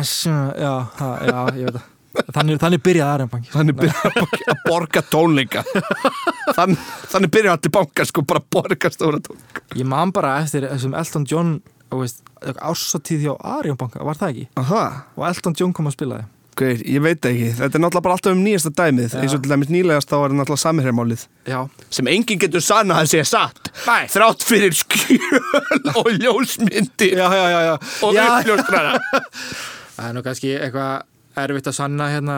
sko. Já, ha, já, ég veit það. Þannig, þannig byrjaði Ari og Banki Þannig byrjar að borga tónleika Þann, Þannig byrjar allir bankar sko bara að borga stóra tónleika Ég man bara eftir þessum Elton John þú veist, ársatíð hjá Ari og Banka, var það ekki? Aha, Og Elton John kom að spila þið Gauir, ég veit ekki. Þetta er náttúrulega bara alltaf um nýjasta dæmið. Já. eins og til dæmis nýlegast þá er náttúrulega samherjamálið. Já, sem enginn getur sann að það sé satt. Nei. þrátt fyrir skjöl og ljósmyndir. Já, já, já, já. og já. uppljóstrara. <laughs> Það er nú kannski eitthvað erfitt að sanna hérna.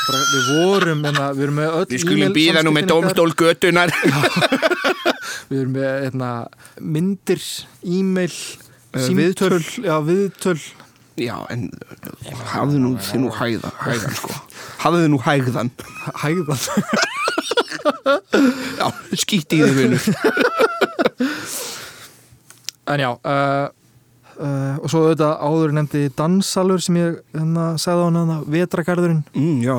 Bara, Við vorum, hérna, við erum með öll Við skulum e-mail býða nú með samskiptin dómstól götunar <laughs> Við erum með hérna, myndir, e-mail Eh, símtöl, já, viðtöl Já, en hafðu nú þið nú hæðan, hæðan sko. Hafðu þið nú hægðan. Hægðan? <laughs> Já, skýtti í þið vinur. En já uh, uh, og svo auðvitað áður nefndi dansalur sem ég hérna, sagði á hana vetragarðurinn mm, Já,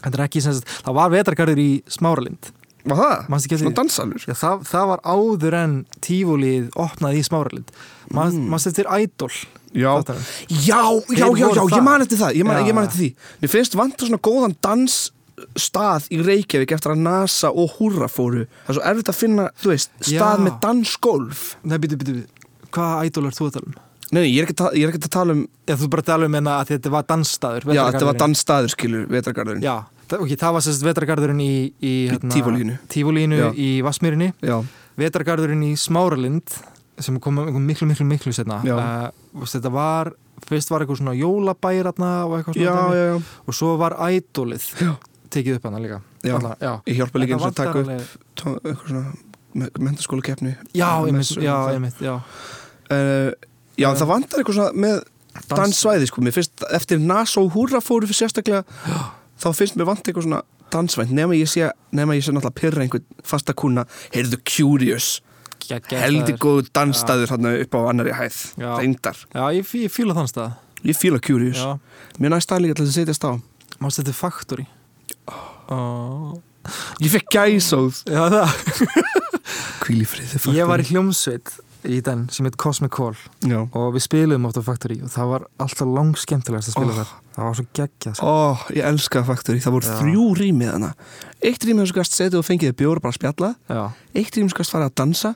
Þetta er ekki sem sagt, það var vetragarður í Smáralind Var það? Svona dansalur? Já, það, það var áður en tífólið opnaði í smáralind. Manst mm. eftir Idol Já, já, já, já, já, ég man eftir það Ég man, ég man eftir því. Mér finnst vantar svona góðan dansstað í Reykjavík eftir að NASA og Húrra fóru. Það er svo erfitt að finna, þú veist, stað Já. með dansgólf. Nei, býtu, býtu, býtu Hvaða Idol er þú að tala um? Nei, nei, ég er ekki, að er að tala um Já, þú bara tala um hérna að þetta var dansstaður Já, þetta var dansstaður, skilur, vetragarðurinn Já, það, ok, það var sérst vetragarðurinn í, í, hérna, Tívolínu. Tívolínu Já. í Vassmýrinni Já, Vetragarðurinn í Smáralind sem kom kom miklu, miklu, miklu setna Já. uh, Þetta var Fyrst var eitthvað svona jólabæri og eitthvað já, svona dæmi. já, já. og svo var Idolið Já. tekið upp hana líka Já. Já. Ég hjálpa líka eins og taka upp tó- eitthvað svona mentaskóla keppni Já, já, einmitt, já Já, Já. það vantar eitthvað svona með danssvæði, sko, mér finnst eftir NASA og Húrra fóru fyrir sérstaklega þá finnst mér vant eitthvað svona dansvænt nema ég sé, nema ég sé náttúrulega pyrra einhvern fasta kuna, heyrðu Curious. Heldur staður. góð dansstæður hann upp á annari hæð, reyndar. Já, ég, ég fíla þann stað. Ég fíla Curious, Já, mér næst stað líka til að setjast á. Mást þetta er Factory. Oh. ég fekk gæsóð. Já, það. <laughs> Hvíl í friði Ég var í hljómsveit í den sem heit Cosmic Call. Já. og við spilum oft á Factory og það var alltaf lang skemmtilegast að spila Oh. þar. Það var svo geggjað sko. Ó, ég elska Factory, það voru Já. þrjú rýmið hana Eitt rýmið sem gast setið og fengið þér bjóra bara að spjalla. Já, Eitt rýmið sem gast fara að dansa.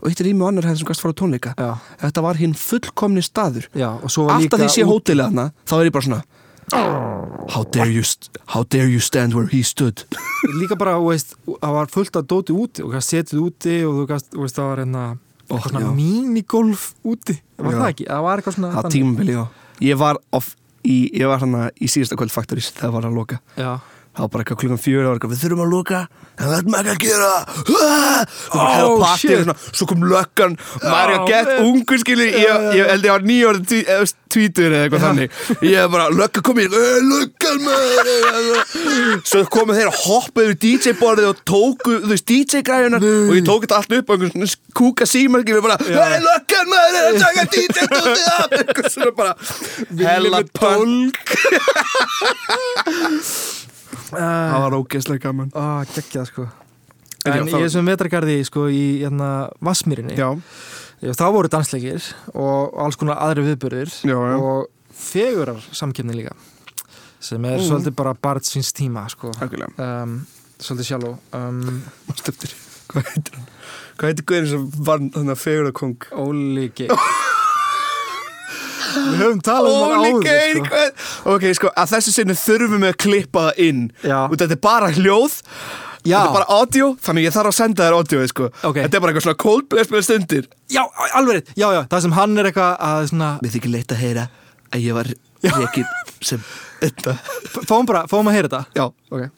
Og eitt rýmið og annar hefði sem gast fara á tónleika. Þetta var hinn fullkomni staður. Og Alltaf því sé hótelið hana Þá er ég bara svona How dare you, how dare you stand where he stood? Líka bara, veist, það var fullt af dóti úti. Og setið úti og veist, það var hérna Eitthvað svona já. minigolf úti. Var það ekki? Það var eitthvað svona Það tímabili, já. Ég var, off, í, ég var hana í síðasta kvöld Factory Það var að loka. Já, Það var bara eitthvað klukkan fjögur Það eitthvað, við þurfum að loka. En við ætlum ekki að gera. Ah! Það var hefða Oh, partí shit. svona, Svo kom löggan. Maður er að gett man. ungur skilur Ég, ég held ég var eh, tvítur eða eitthvað þannig. Ég hef bara, lögga kom í Löggan maður. Svo komu þeir að hoppa yfir DJ-borðið Og tóku, þú veist, DJ-græjunar Og ég tók þetta allt upp Og einhvern svona kúka símar Skilur bara, hei löggan maður er að taka DJ-dótið af. Eitthvað svona bara Hella punk <laughs> Það var ógeðslega gaman á, geggjað sko En já, En það- ég er sem vetragarði sko í hérna Vassmýrinni Já, þá voru dansleikir og alls konar aðri viðbörðir Já, já. og fegurar samkefni líka sem er Mm. svolítið bara barð síns tíma sko um, svolítið sjálf um, hvað heitir hann? Hvað heitir guðin sem vann þannig að fegur að kong? Óli Geir <laughs> Við höfum talað um hann áður sko. Ok, sko, að þessu sinni þurfum við að klippa það inn. Og þetta er bara hljóð. Já. Þetta er bara audio, þannig ég þarf að senda þér audio, sko. Ok. Þetta er bara eitthvað svona coldplay stundir. Já, alveg já, já, það sem hann er eitthvað að svona, Mér þykir leitt að heyra að ég var rekin sem <laughs> þetta fáum bara, fáum að heyra þetta. Já, Ok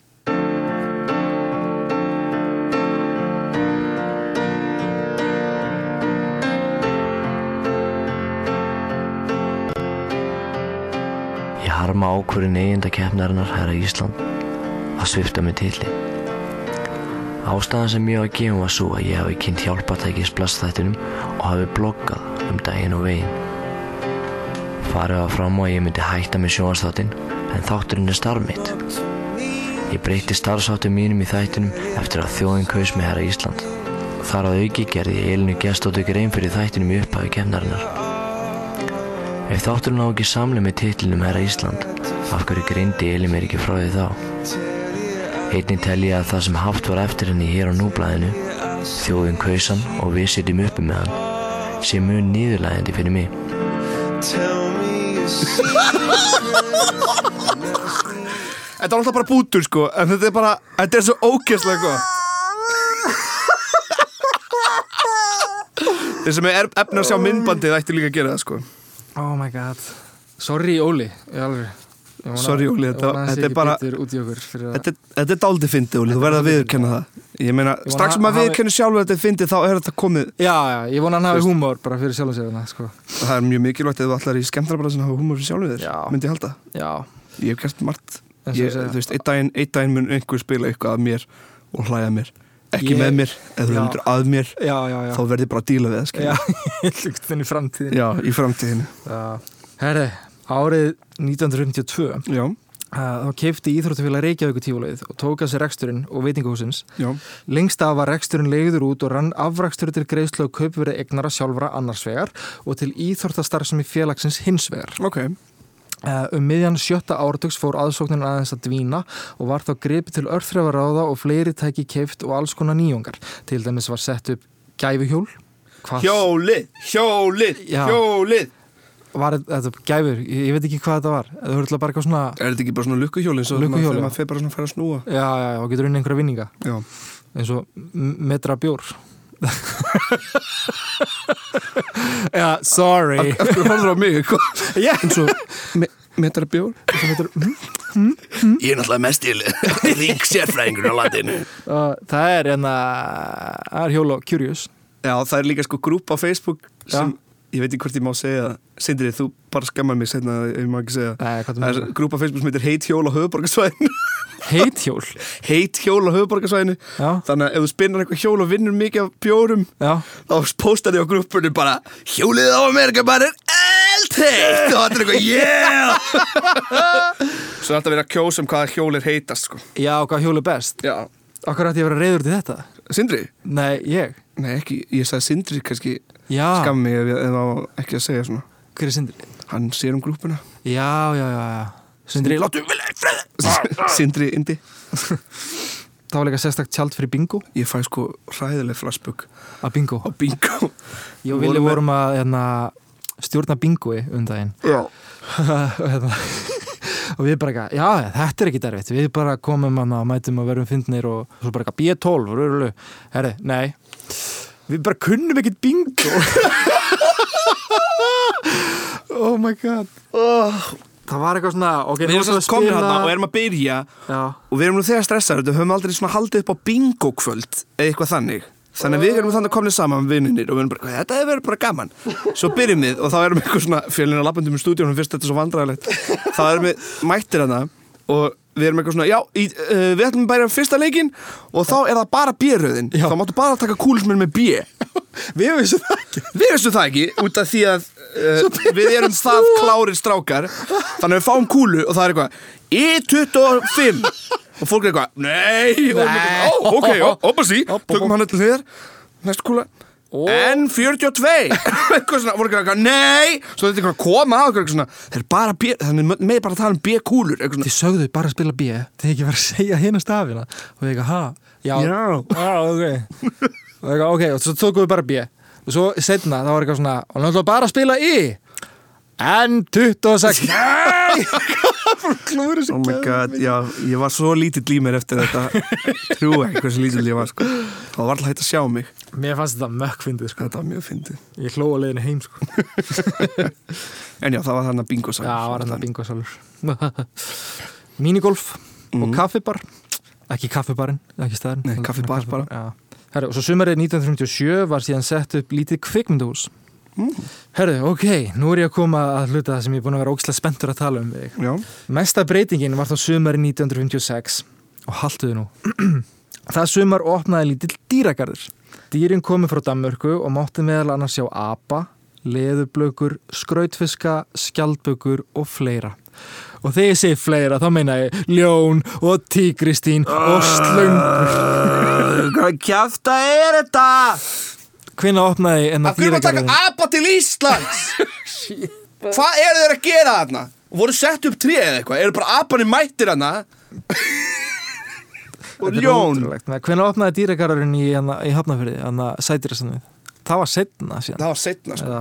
harma ákvörðin eiginda keppnarinnar herra Ísland að svifta mig tilli. Ástæðan sem ég var að gefa var svo að ég hafi kynnt hjálpatækis blastþættinum og hafi bloggað um daginn og veginn. Farið var fram á að ég myndi hætta með sjónastáttin en þátturinn er starf mitt. Ég breyti starfsáttum mínum í þættinum eftir að þjóðin kaus með herra Ísland. Þar að auki gerði ég Elinu gestóttu grein fyrir þættinum í upphafi keppnarinnar. Ef þátturinn á ekki samlega með titlinum Herra Ísland, af hverju greindi Eli mér ekki frá því þá? Einnig tel ég að það sem haft var eftir henni hér á núblæðinu, þjóðin kausan og við sitjum uppi með hann, sé mun nýðurlæðandi fyrir mig. þetta er alltaf bara bútur, sko En þetta er bara, þetta er svo ógeðslega gott <laughs> Þeir sem er efna að sjá myndbandið ætti líka að gera það, sko Oh my god. Sorry Óli, Sorry, Óli, þetta- að er bara- að Þetta, er- þetta dálítið fyndið, Óli, þú verður að viðurkenna það. Ég meina, strax sem að að viðurkenna sjálfur að þetta er fyndið þá er þetta komið Já, já, ég vona að hann hafi húmór bara fyrir sjálf og sér þarna, sko. Það er mjög mikilvægt ef þú allar í skemmtarabræðin að hafa húmor fyrir sjálfur þér, myndi ég halda. Já, Ég hef gert margt. Þú veist, einn daginn, mun einhver spila eitthvað að mér og hlæja að mér Ekki Ég- með mér, ef þú heldur að mér Já, já, já. þá verði ég bara að díla við það, skilja Já, <laughs> lukt þenni framtíðin Já, í framtíðinu Herri, árið 1952 Já, uh, þá keipti Íþróttafélag Reykjavíku tífulegið og tók að sér reksturinn og veitingahúsins Lengst af var reksturinn leiður út og rann afrakstur til greiðslu og kaupverði eignara sjálfra annars vegar og til íþórtastarfsemi félagsins hins vegar. ok. Uh, um miðjan sjötta áratugs fór aðsóknin aðeins að dvína og var þá gripið til örþrefaráða og fleiri tæki keift og alls konar nýjungar. Til dæmis var sett upp gæfuhjól. Hvað Hjólið, hjólið, Já. hjólið var þetta gæfur? Ég, veit ekki hvað þetta var. Það voru alltaf bara eitthvað svona, Er þetta ekki bara svona lukkuhjól eins og Lukkuhjól, þegar maður fer bara svona að fara að snúa já, já, já, og getur unni einhverja vinninga. Já, eins og m- metra bjór Já, sorry. Af hverju horfður á mig eitthvað? Já, eins og me metra bjór Ég er náttúrulega mest til <laughs> rík sérfræðingur á landinu. Það er hérna það er hjóla Curious. Já, það er líka sko grúp á Facebook sem, Já. Ég veit ekki hvort ég má segja Sindri, þú bara skammar mig setna ég má ekki segja. Það er grúp á Facebook sem heitir Heit hjól á höfuborgarsvæðinu Heit hjól? <laughs> Heit hjól á höfuborgarsvæðinu Þannig að ef þú spinnar eitthvað hjól og vinnur mikið af bjórum já, þá postar þið á grúppunni bara Hjólið á Amerika bara er eldheitt! Og það er eitthvað yeah! <laughs> Svo er alltaf að kjósa um hvaða hjól er heitast sko. já, hvað hjól er best. Já, Akkur ætti ég að vera reyður til þetta? Sindri? Nei, ég. Nei, ekki, ég sagði Sindri kannski skammi á ekki að segja svona. Hver er Sindri? Hann sér um grúppuna. Já, já, já, já. Sindri, láttu vilja í frið <laughs> Sindri Indi. <laughs> Það var líka sérstakt tjald fyrir bingo. Ég fæ sko hræðileg flashbook að bingo? Á bingo. Ég og Vili við- vorum að hérna, stjórna bingoi um daginn. Já. <laughs> Og, hérna, og við bara eitthvað, já, þetta er ekki derfitt við bara komum hann og mætum og verum fyndnir og svo bara eitthvað B12 rörulega. herri, nei við bara kunnum ekkert bingo. Oh my god. Það var eitthvað svona ok, Við erum komin hérna og erum að byrja já, og við erum nú þegar stressaður við höfum aldrei svona haldið upp á bingo kvöld eða eitthvað þannig. Þannig að við erum þannig komin saman vinninir og við erum bara, "Hvað, þetta hefur verið bara gaman. Svo byrjum við og þá erum við eitthvað svona fjölinn að lappandum í stúdíunum fyrst þetta er svo vandræðilegt þá erum við mættir hana og við erum eitthvað svona, já, í, uh, við ætlum bara fyrsta leikinn og þá er það bara B-röðin. Já. þá máttu bara taka kúlismenn með B. <laughs> Við vissum það ekki. Við veistu það ekki út af því að uh, við erum það klárir strákar. Þannig að við fáum kúlu og það er eitthvað I25 og fólk er eitthvað Nei, eitthvað, ó, ok, oppa sí tökum hann til þér, næstu kúla N42 <laughs> eitthvað svona, voru eitthvað, nei. Svo þetta er eitthvað að koma á eitthvað svona þeir eru bara B, þannig með bara að tala um B-kúlur þið sögðu bara að spila B þið ekki verið að segja hérna stafina. Og við eitthvað, ha, já, já ok. <laughs> Og, eitthvað, ok, og svo tókum við bara B. Og svo setna, það var eitthvað svona og náttúrulega bara að spila I N26 Nei! Klúður þessi Oh my god, já, ég var svo lítill í mér eftir þetta. Trú ekki hversu lítill ég var sko. Það var alltaf hægt að sjá mig. Mér fannst þetta mökkfindið sko. Þetta var mjög fyndið. Ég hlóa leiðinu heim sko. En já, það var þarna bingo Já, var hann að bingo sálur Minigolf og kaffibar. Ekki kaffibarinn, ekki staðurinn. Nei, kaffibar bara. Já. Herru, og svo sumarið 1957 var síðan sett upp lítið kvikmyndahús Herru, ok, nú er ég að koma að hluta það sem ég er búin að vera ógislega spenntur að tala um þig Já, Mesta breytingin var þá sumari 1956 og haltuðu nú. <clears throat> Það sumar opnaði lítill dýragarður. Dýrin komi frá Danmörku og mátti meðal annars sjá apa, leðurblökur, skrautfiska, skjaldbökur og fleira. Og þegar ég segi fleira þá meina ég ljón og tígristín og slöngur. Hvað kjafta er þetta? Hvenna opnaði enna Af hverju maður taka dýragarðin? apa til Íslands? <laughs> Hvað eru þeir að gera þarna? Voru sett upp tré eða eitthvað? Eru bara apanir mættir hana? Og <laughs> ljón Hvenna opnaði dýragarðurinn í, hérna- í Hafnafyrði, þannig að sætirasannu? Það var setna síðan. Það var setna sko.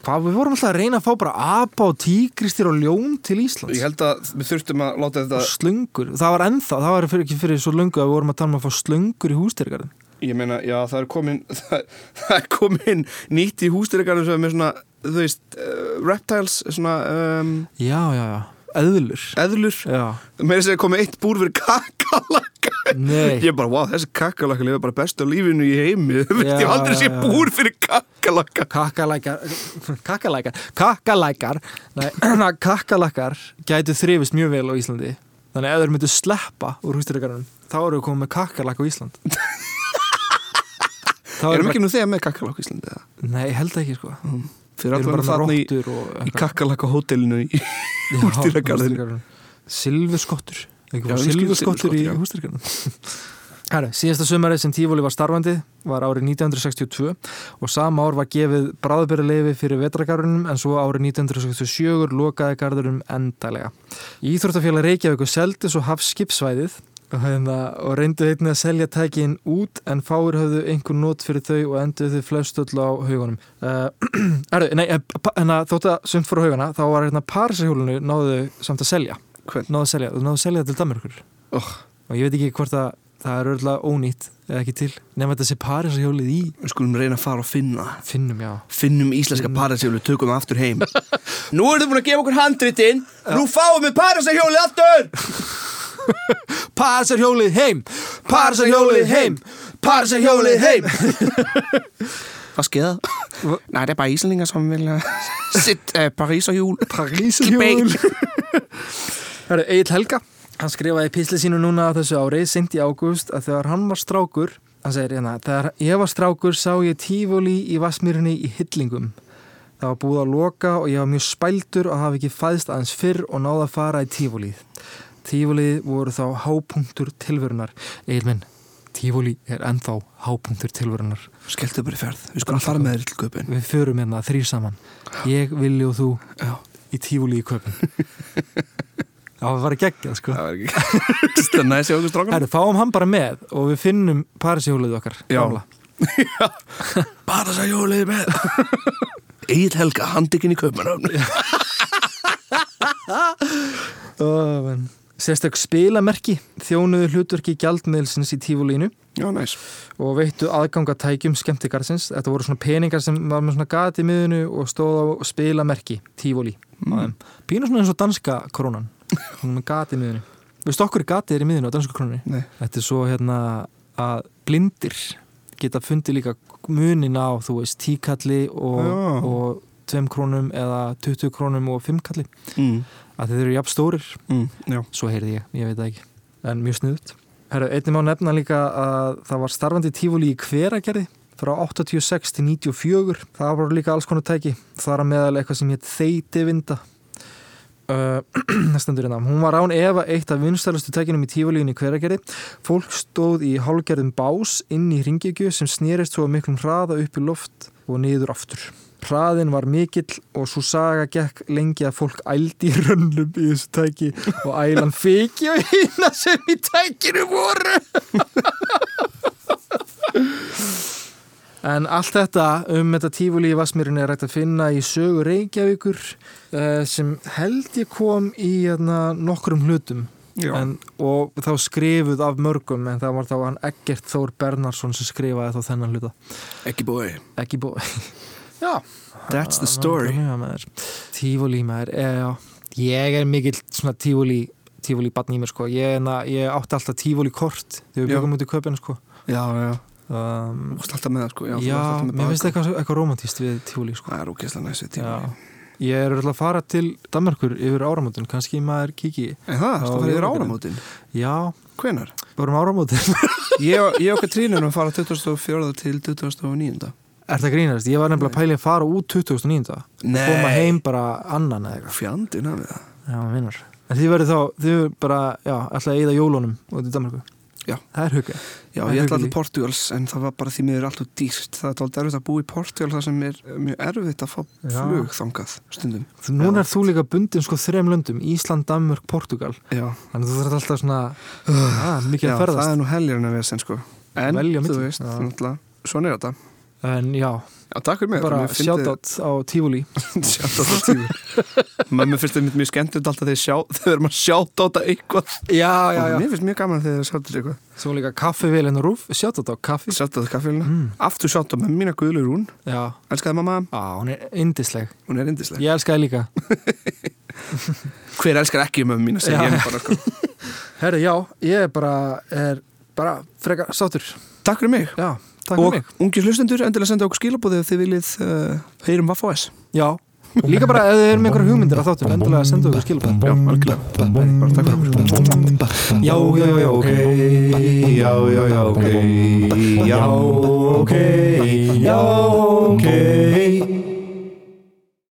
Hvað, við vorum alltaf að reyna að fá bara apa og tígristir og ljón til Íslands Ég held að við þurftum að láta þetta slöngur, það var ennþá það var fyrir, ekki fyrir svo löngu að við vorum að tala um að fá slöngur í hústyrgarðin Ég meina, já, það er komin <laughs> það, það er komin nýtt í hústyrgarnum sem er með svona, þú veist uh, reptiles, svona um, já, já, já, eðlur. Eðlur. Já, Meira segja komið eitt búr fyrir kakalaka nei. <laughs> Ég er bara, wow, þessi kakalaka lifa bara best á lífinu í heimi. Þú <laughs> veist, ég sé já. búr fyrir kakalaka kakkalækar kakkalækar, kakkalækar nei, <clears throat> kakkalækar gætu þrifist mjög vel á Íslandi. Þannig að ef þeir myndu sleppa úr hústyrgarðinum þá eru við komið með kakkalæk á Ísland Erum ekki nú þegar með kakalaka í Íslandi nei, ég held ekki sko. Við erum allan bara þarna í, og í kakalaka hótelinu í hústýragarðinu hústýragarðinu skil silfurskottur. Í hústyrkjunum <laughs> Herru, síðasta sumarið sem Tífóli var starfandi var árið 1962 og sama ár var gefið bráðbyrjuleifi fyrir vetragarunum en svo árið 1967 lokaði gardurum endalega. Íþróttafélag Reykjavík seldi svo hafskipsvæðið og, hérna, og reyndu einnig að selja tækin út en fáir höfðu einhver nót fyrir þau og enduðu þau flestöll á haugunum. Uh, <clears throat> Erðu, nei, eh, hérna, þótt að sumt fór á haugana þá var hérna Parísarhjólinu náðu samt að selja. Náðu að selja, þú náðu að selja til Danmarkur. Oh. Og ég veit ekki hvort að það er örgulega ónýtt eða ekki til nema þetta sé Parísarhjólið í Við skulum reyna að fara og finna finnum, já. Finnum íslenska parasjólu, tökum það aftur heim <laughs> Nú erum þið búin að gefa okkur handritin Nú fáum við parasjóli aftur <laughs> Parísarhjólið heim! Parísarhjólið heim! Parísarhjólið heim! <laughs> Hvad sker der? Nej, det er bare islændingar som vil uh, sit uh, pariserhjul Parísarhjól <laughs> Herru, Egil Helga hann skrifaði písli sínu núna á þessu ári sent í ágúst að þegar hann var strákur hann segir hérna, þegar ég var strákur sá ég tífóli í Vassmýrinni í hyllingum það var búið að loka og ég var mjög spældur og hafi ekki fæðst aðeins fyrr og náða að fara í tífólið tífólið voru þá hápunktur tilverunar. Egil minn, tífóli er ennþá hápunktur tilverunar. Skelltu bara í ferð, við skulum fara með þér til köpun við förum hérna þrý saman. Ég, Villi og þú Já. í tífúli í köpun <laughs> það var bara geggjað sko. Það var Það er næst í okkur strákum. Herru, fáum hann bara með og við finnum Parísihjólið okkar Já. <laughs> Parasjóli með. <laughs> Egil Helga, handikinn í köpunum Ó, menn. Sérstök spilamerki þjónuðu hlutverki gjaldmiðlsins í tífúlínu Já, næst og veittu aðgangatækjum skemmtikarsins þetta voru svona peningar sem var með svona gati í miðunu og stóð á spilamerki tífúlí mm. pínu svona eins og danska krónan. Svona með gati í miðunu veistu okkur gati er í miðunu á danska krónunni? Nei. Þetta er svo hérna að blindir geta fundið líka munin á, þú veist, tíkalli og, og 2 krónum eða 20 krónum og 5 kalli. Mm. að þeir eru jafn stórir, Mm. Já. Svo heyrði ég, ég veit ekki en mjög snuðut. Einnig má nefna líka að það var starfandi tífúli í hveragerði frá 86 til 94 það var líka alls konar tæki þar að meðal eitthvað sem hétt þeiti vinda hún var án efa eitt af vinstælustu tækinum í tífulíðinni hveragerði. Fólk stóð í hálgerðum bás inn í ringegju sem snerist svo miklum hraða upp í loft og niður aftur hraðin var mikill og svo saga gekk lengi að fólk ældi í rönnum í þessu tæki og ælan fiki og hýna sem í tækinu voru. En allt þetta um þetta tífúli í Vasmýrin er rægt að finna í sögu Reykjavíkur uh, sem held ég kom í hérna, nokkrum hlutum. En, og þá skrifuð af mörgum en það var þá hann Eggert Þór Bernarsson sem skrifaði þá þennan hluta. Ekki búi. Ekki búið <laughs> Já, That's the story. Tífúli maður. Eh, ég er mikill svona tífúli tífúli batn í mér sko. Ég, na, ég átti alltaf tífúli kort þegar við byggum út í köpinn sko. Já, já. Um, Þú varst alltaf með það sko. Já, Já, alltaf með mér finnst baðkar. eitthvað, eitthvað romantíst við tífúli sko. Það er ógeðslega næst við Já. Ég er öll að fara til Danmarkur yfir áramótin, kannski maður kiki En það, þú farið yfir áramótin? Já, Hvenar? bara um áramótin. Ég og- ég og Katrínum að fara 24. til 29. Er það grínast? Ég var nefnilega pælið að fara út 2009 Nei. Koma heim bara annan eða eitthvað. Fjandinn af það. Já, vinnar En þið verður þá, þið verður bara, já, alltaf að eyða jólunum út í Danmarku Já. Það er hugga Já, Það er ég ætla huggulega. til Portugals en það var bara því miður alltaf dýrt. Það er tólið erfitt að búa í Portugal það sem er mjög erfitt að fá Já. flug þangað stundum. Núna er þú líka bundin sko þrem löndum Ísland, Danmörk, Portugal Já, Þannig þú þarf alltaf svona að, mikið Já að það ferðast er nú helgirinn að við sko. En, Velja á þú veist, Já. Svona er þetta En já, Já, takk fyrir mig. bara Mér shoutout á Tífúli <laughs> Shoutout á tíma Mömmu finnst þetta mjög skemmtilegt alltaf þegar <laughs> þegar erum að shoutout á eitthvað. Já, já, Og já. Mér finnst mjög gaman þegar það shoutout eitthvað. Svo líka kaffivélinn og rúf, shoutout á kaffi. Shoutout á kaffélina mm. Aftur shoutout með mína guðlu rún. Já, Elskaði mamma, á, hún er indisleg hún er indisleg Ég elskaði líka. <laughs> Hver elskar ekki mömmu mína, Já. ég Herri, já, er bara, er mig. Já, takk Og ungir hlustendur, endilega senda okkur skilabóðið ef þið viljið uh, heyrum Vaffa S. Já, líka bara ef þið erum einhverja hugmyndir að þáttur endilega sendu okkur skilabæð Já, algjörlega. Bara takk fyrir okkur Já, já, já, já, ok Já, já, já, ok. Já, ok. Já, ok